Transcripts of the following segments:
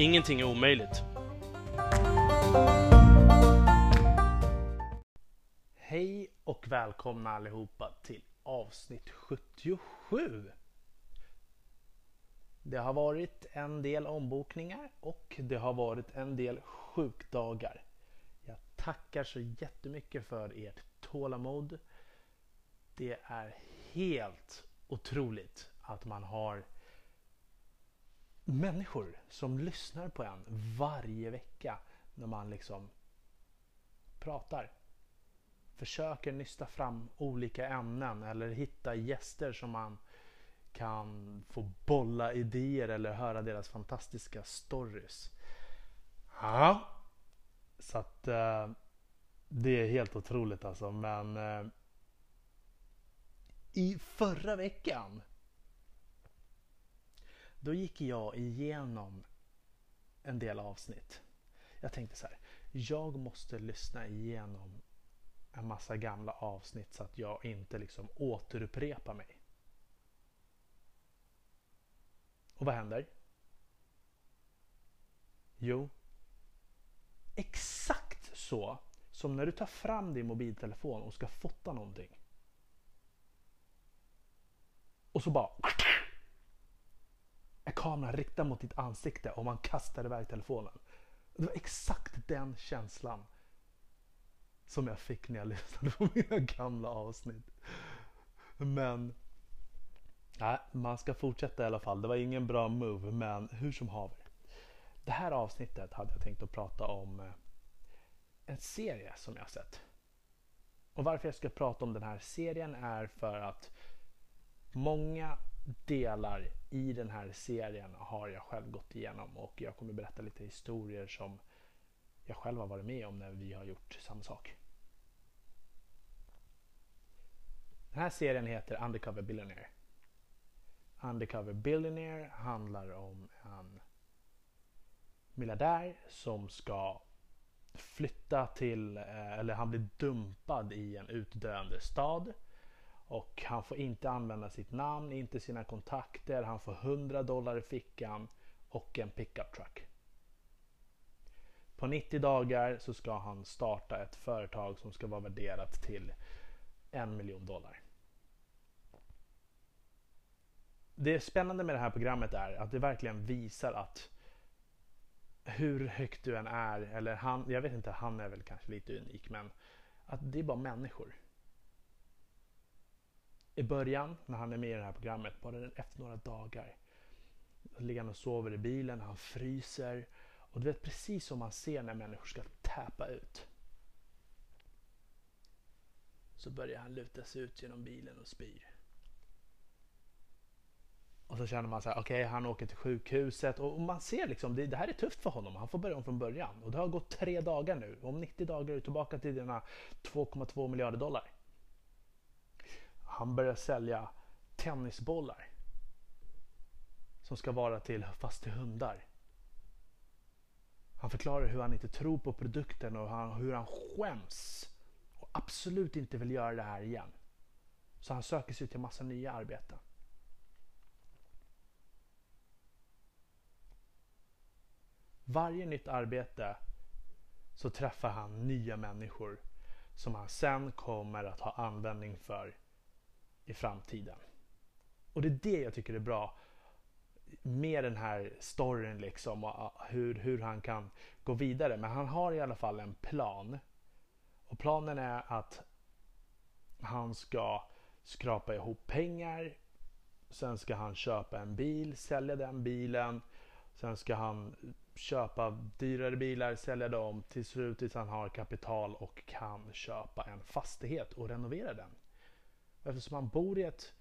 Ingenting är omöjligt. Hej och välkomna allihopa till avsnitt 77. Det har varit en del ombokningar och det har varit en del sjukdagar. Jag tackar så jättemycket för ert tålamod. Det är helt otroligt att man har människor som lyssnar på en varje vecka när man liksom pratar. Försöker nysta fram olika ämnen eller hitta gäster som man kan få bolla idéer eller höra deras fantastiska stories. Ja, så att eh, det är helt otroligt alltså. Men eh, i förra veckan då gick jag igenom en del avsnitt. Jag tänkte så här. Jag måste lyssna igenom en massa gamla avsnitt så att jag inte liksom återupprepar mig. Och vad händer? Jo, exakt så som när du tar fram din mobiltelefon och ska fota någonting. Och så bara är kameran riktad mot ditt ansikte och man kastar iväg telefonen. Det var exakt den känslan som jag fick när jag lyssnade på mina gamla avsnitt. Men nej, man ska fortsätta i alla fall. Det var ingen bra move, men hur som haver. Det här avsnittet hade jag tänkt att prata om eh, en serie som jag har sett. Och varför jag ska prata om den här serien är för att många delar i den här serien har jag själv gått igenom och jag kommer berätta lite historier som jag själv har varit med om när vi har gjort samma sak. Den här serien heter Undercover Billionaire. Undercover Billionaire handlar om en miljardär som ska flytta till, eh, eller han blir dumpad i en utdöende stad och han får inte använda sitt namn, inte sina kontakter. Han får 100 dollar i fickan och en pickup truck. På 90 dagar så ska han starta ett företag som ska vara värderat till en miljon dollar. Det spännande med det här programmet är att det verkligen visar att hur högt du än är, eller han, jag vet inte, han är väl kanske lite unik, men att det är bara människor i början när han är med i det här programmet, bara efter några dagar. Då ligger han och sover i bilen, han fryser. Och du vet precis som man ser när människor ska täpa ut. Så börjar han luta sig ut genom bilen och spyr. Och så känner man så här, okej okay, han åker till sjukhuset och man ser liksom, det, det, här är tufft för honom. Han får börja om från början. Och det har gått tre dagar nu. Om 90 dagar är du tillbaka till dina 2,2 miljarder dollar. Han börjar sälja tennisbollar. Som ska vara till fast till hundar. Han förklarar hur han inte tror på produkten och hur han skäms. Och absolut inte vill göra det här igen. Så han söker sig till massa nya arbeten. Varje nytt arbete så träffar han nya människor som han sen kommer att ha användning för i framtiden. Och det är det jag tycker är bra med den här storyn liksom och hur, hur han kan gå vidare. Men han har i alla fall en plan. Och planen är att han ska skrapa ihop pengar. Sen ska han köpa en bil, sälja den bilen. Sen ska han köpa dyrare bilar, sälja dem till slut tills han har kapital och kan köpa en fastighet och renovera den. Eftersom han bor i ett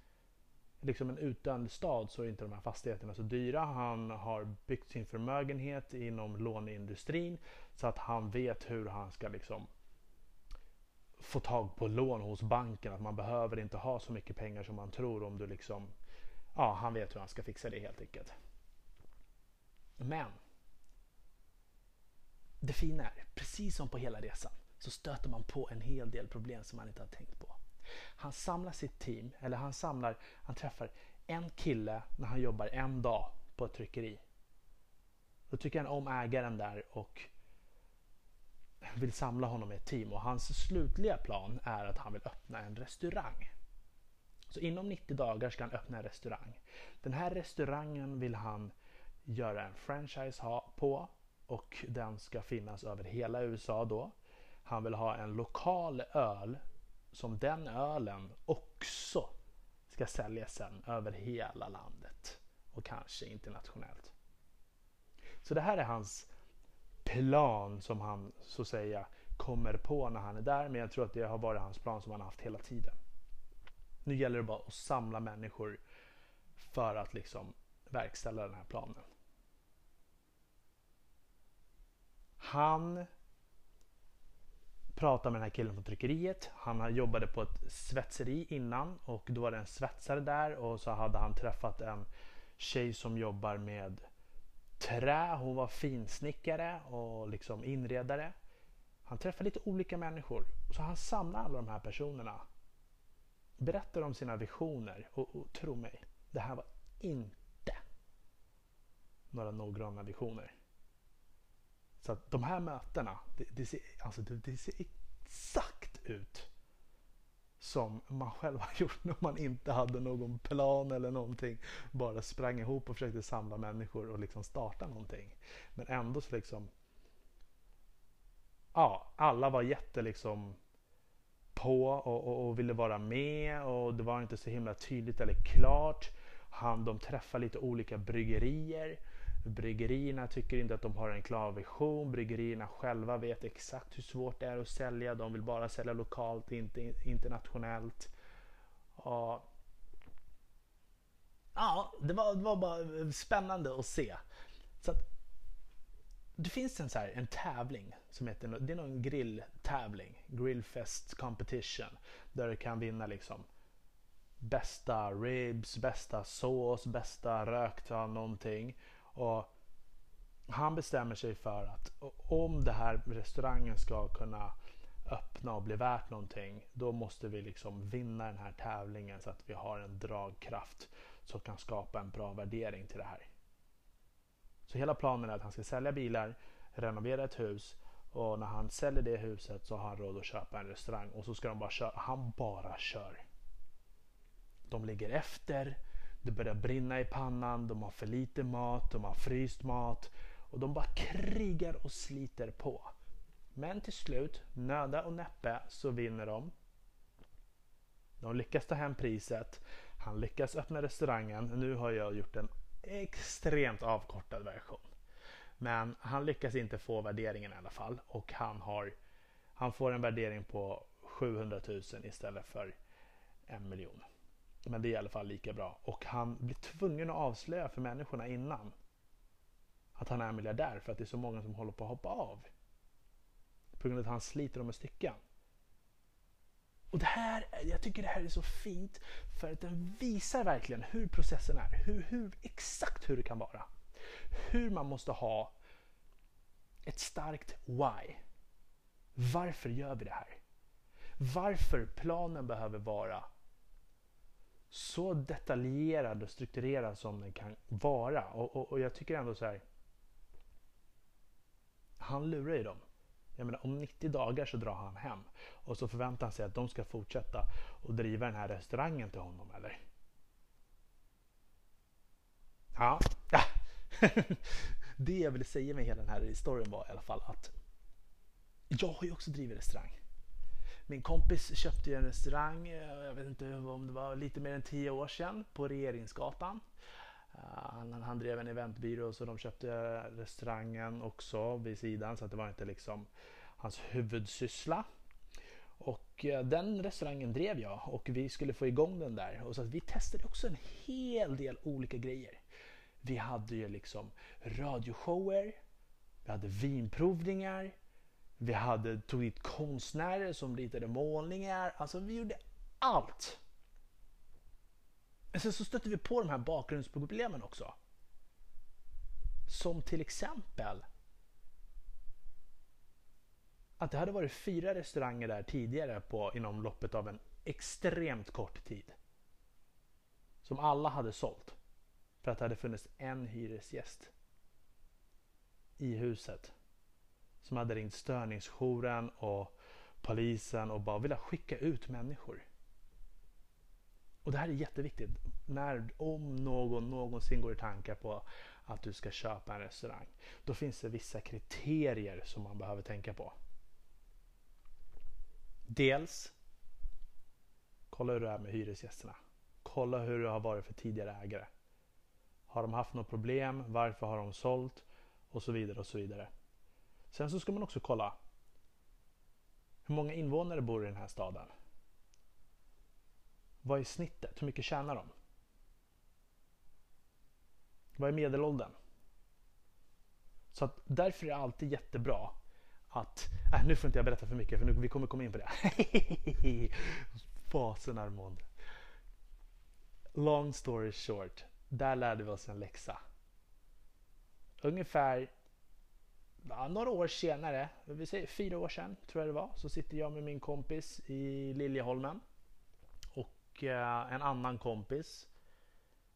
liksom en utdöende stad så är inte de här fastigheterna så dyra. Han har byggt sin förmögenhet inom låneindustrin så att han vet hur han ska liksom få tag på lån hos banken. Att man behöver inte ha så mycket pengar som man tror om du liksom Ja, han vet hur han ska fixa det helt enkelt. Men det fina är, precis som på hela resan, så stöter man på en hel del problem som man inte har tänkt på. Han samlar sitt team, eller han samlar, han träffar en kille när han jobbar en dag på ett tryckeri. Då tycker han om ägaren där och vill samla honom i ett team och hans slutliga plan är att han vill öppna en restaurang. Så inom 90 dagar ska han öppna en restaurang. Den här restaurangen vill han göra en franchise på och den ska finnas över hela USA då. Han vill ha en lokal öl som den ölen också ska säljas sen över hela landet och kanske internationellt. Så det här är hans plan som han så att säga kommer på när han är där men jag tror att det har varit hans plan som han haft hela tiden. Nu gäller det bara att samla människor för att liksom verkställa den här planen. Han pratar med den här killen på tryckeriet. Han jobbade på ett svetseri innan och då var det en svetsare där och så hade han träffat en tjej som jobbar med trä. Hon var finsnickare och liksom inredare. Han träffar lite olika människor. Så han samlar alla de här personerna. Berättar om sina visioner. Och, och tro mig, det här var inte några noggranna visioner. Så att de här mötena, det, det, ser, alltså det, det ser exakt ut som man själv har gjort när man inte hade någon plan eller någonting. Bara sprang ihop och försökte samla människor och liksom starta någonting. Men ändå så liksom. Ja, alla var jätte liksom på och, och, och ville vara med och det var inte så himla tydligt eller klart. Han, de träffade lite olika bryggerier Bryggerierna tycker inte att de har en klar vision. Bryggerierna själva vet exakt hur svårt det är att sälja. De vill bara sälja lokalt, inte internationellt. Och ja, det var, det var bara spännande att se. Så att, det finns en, så här, en tävling som heter det är någon grilltävling. Grillfest competition. Där du kan vinna liksom bästa ribs, bästa sås, bästa rökta någonting. Och han bestämmer sig för att om det här restaurangen ska kunna öppna och bli värt någonting, då måste vi liksom vinna den här tävlingen så att vi har en dragkraft som kan skapa en bra värdering till det här. Så hela planen är att han ska sälja bilar, renovera ett hus och när han säljer det huset så har han råd att köpa en restaurang och så ska de bara köra. Han bara kör. De ligger efter. Det börjar brinna i pannan, de har för lite mat, de har fryst mat och de bara krigar och sliter på. Men till slut, nöda och näppe, så vinner de. De lyckas ta hem priset. Han lyckas öppna restaurangen. Nu har jag gjort en extremt avkortad version. Men han lyckas inte få värderingen i alla fall och han, har, han får en värdering på 700 000 istället för en miljon. Men det är i alla fall lika bra. Och han blir tvungen att avslöja för människorna innan att han är miljardär för att det är så många som håller på att hoppa av. På grund av att han sliter dem i stycken. Och det här, jag tycker det här är så fint för att den visar verkligen hur processen är. Hur, hur, exakt hur det kan vara. Hur man måste ha ett starkt why. Varför gör vi det här? Varför planen behöver vara så detaljerad och strukturerad som den kan vara. Och, och, och jag tycker ändå så här. Han lurar ju dem. Jag menar, om 90 dagar så drar han hem och så förväntar han sig att de ska fortsätta och driva den här restaurangen till honom eller? Ja, det jag ville säga med hela den här historien var i alla fall att jag har ju också drivit restaurang. Min kompis köpte en restaurang, eh, jag vet inte om det var lite mer än tio år sedan, på Regeringsgatan. Eh, han, han drev en eventbyrå så de köpte restaurangen också vid sidan så att det var inte liksom hans huvudsyssla. Och eh, den restaurangen drev jag och vi skulle få igång den där. Och så att vi testade också en hel del olika grejer. Vi hade ju liksom radioshower, vi hade vinprovningar, vi hade, tog hit konstnärer som ritade målningar. Alltså vi gjorde allt. Men sen så stötte vi på de här bakgrundsproblemen också. Som till exempel att det hade varit fyra restauranger där tidigare på, inom loppet av en extremt kort tid. Som alla hade sålt. För att det hade funnits en hyresgäst i huset som hade ringt störningsjouren och polisen och bara ville skicka ut människor. Och det här är jätteviktigt. När, om någon någonsin går i tankar på att du ska köpa en restaurang. Då finns det vissa kriterier som man behöver tänka på. Dels kolla hur det är med hyresgästerna. Kolla hur det har varit för tidigare ägare. Har de haft något problem? Varför har de sålt? Och så vidare och så vidare. Sen så ska man också kolla hur många invånare bor i den här staden? Vad är snittet? Hur mycket tjänar de? Vad är medelåldern? Så att därför är det alltid jättebra att... Äh, nu får inte jag berätta för mycket för nu, vi kommer komma in på det. Fasen Armand. Long story short. Där lärde vi oss en läxa. Ungefär ja, några år senare, vi säger fyra år sedan tror jag det var, så sitter jag med min kompis i Liljeholmen och eh, en annan kompis.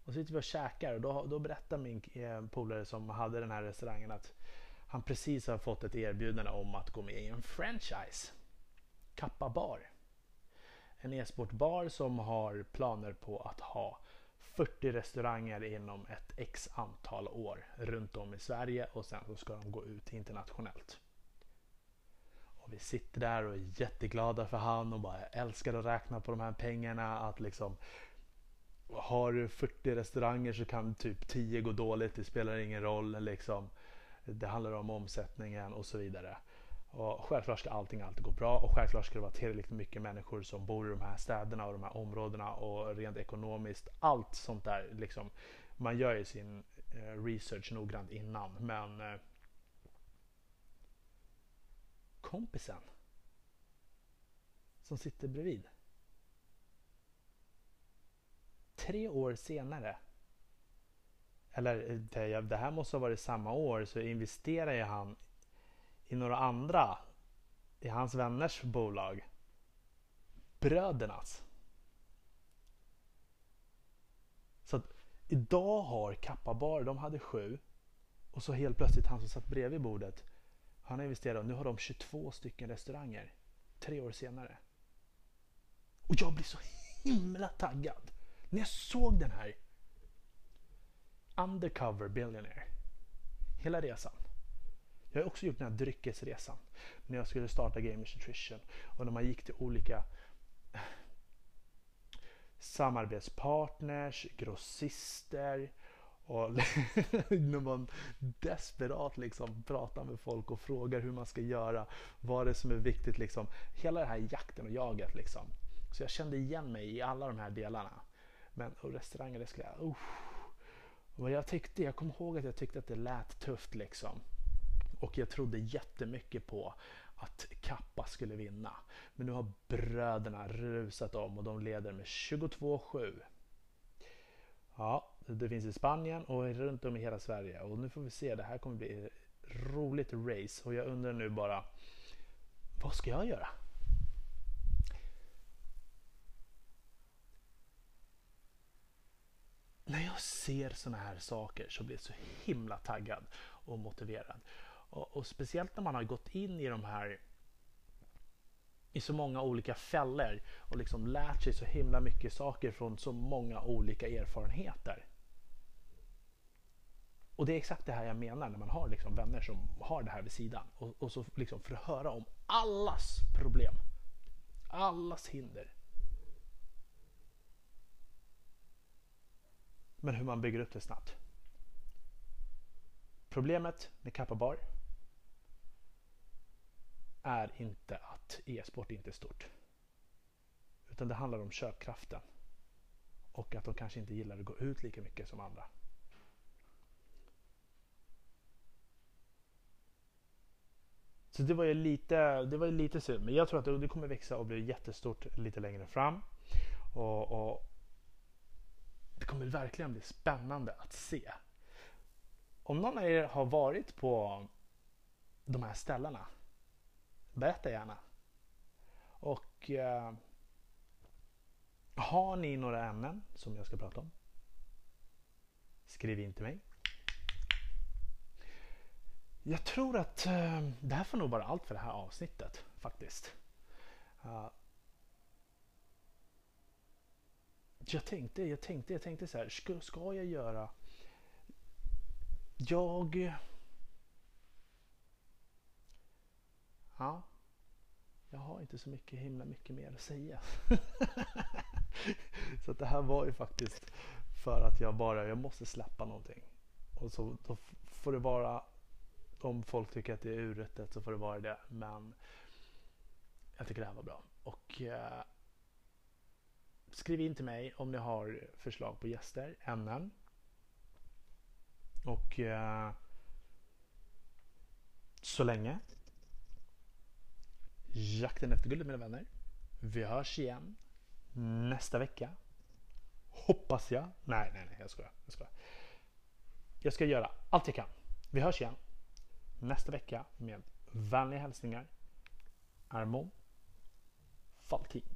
Och så sitter vi och käkar och då, då berättar min eh, polare som hade den här restaurangen att han precis har fått ett erbjudande om att gå med i en franchise. Kappa Bar. En e-sportbar som har planer på att ha 40 restauranger inom ett x antal år runt om i Sverige och sen så ska de gå ut internationellt. Och vi sitter där och är jätteglada för han och bara älskar att räkna på de här pengarna. Att liksom har du 40 restauranger så kan typ 10 gå dåligt, det spelar ingen roll. Liksom. Det handlar om omsättningen och så vidare. Och självklart ska allting alltid gå bra och självklart ska det vara tillräckligt mycket människor som bor i de här städerna och de här områdena och rent ekonomiskt allt sånt där. Liksom, man gör ju sin eh, research noggrant innan men eh, kompisen som sitter bredvid. Tre år senare eller eh, det, här måste ha varit samma år så investerar ju han i några andra i hans vänners bolag. Brödernas. Så att idag har Kappa Bar, de hade sju och så helt plötsligt han som satt bredvid bordet han har investerat och nu har de 22 stycken restauranger tre år senare. Och jag blir så himla taggad när jag såg den här Undercover Billionaire. Hela resan. Jag har också gjort den här dryckesresan. När jag skulle starta Gamers Nutrition. Och när man gick till olika samarbetspartners, grossister och när man desperat liksom pratar med folk och frågar hur man ska göra. Vad det är som är viktigt liksom. Hela den här jakten och jaget liksom. Så jag kände igen mig i alla de här delarna. Men och restauranger, det skulle jag... Uh. Och jag tyckte, jag kommer ihåg att jag tyckte att det lät tufft liksom. Och jag trodde jättemycket på att Kappa skulle vinna. Men nu har bröderna rusat om och de leder med 22-7. Ja, det finns i Spanien och runt om i hela Sverige. Och nu får vi se, det här kommer bli ett roligt race. Och jag undrar nu bara, vad ska jag göra? När jag ser såna här saker så blir jag så himla taggad och motiverad. Och, och, speciellt när man har gått in i de här i så många olika fällor och liksom lärt sig så himla mycket saker från så många olika erfarenheter. Och det är exakt det här jag menar när man har liksom vänner som har det här vid sidan och, och så liksom för att höra om allas problem. Allas hinder. Men hur man bygger upp det snabbt. Problemet med Kappa Bar är inte att e-sport inte är stort. Utan det handlar om köpkraften. Och att de kanske inte gillar att gå ut lika mycket som andra. Så det var ju lite, det var ju lite synd. Men jag tror att det kommer växa och bli jättestort lite längre fram. Och, och det kommer verkligen bli spännande att se. Om någon av er har varit på de här ställena, berätta gärna. Och eh, har ni några ämnen som jag ska prata om? Skriv in till mig. Jag tror att eh, det här får nog vara allt för det här avsnittet faktiskt. Uh, jag tänkte, jag tänkte, jag tänkte så här. Ska, ska jag göra? Jag... Ja. Jag har inte så mycket himla mycket mer att säga. så att det här var ju faktiskt för att jag bara, jag måste släppa någonting. Och så då får det vara, om folk tycker att det är urrättet så får det vara det. Men jag tycker det här var bra. Och eh, skriv in till mig om ni har förslag på gäster, ämnen. Och eh, så länge. Jakten efter guldet mina vänner. Vi hörs igen nästa vecka. Hoppas jag. Nej, nej, nej, jag skojar. Jag, skojar. jag ska göra allt jag kan. Vi hörs igen nästa vecka med vänliga hälsningar. Armon Falkin.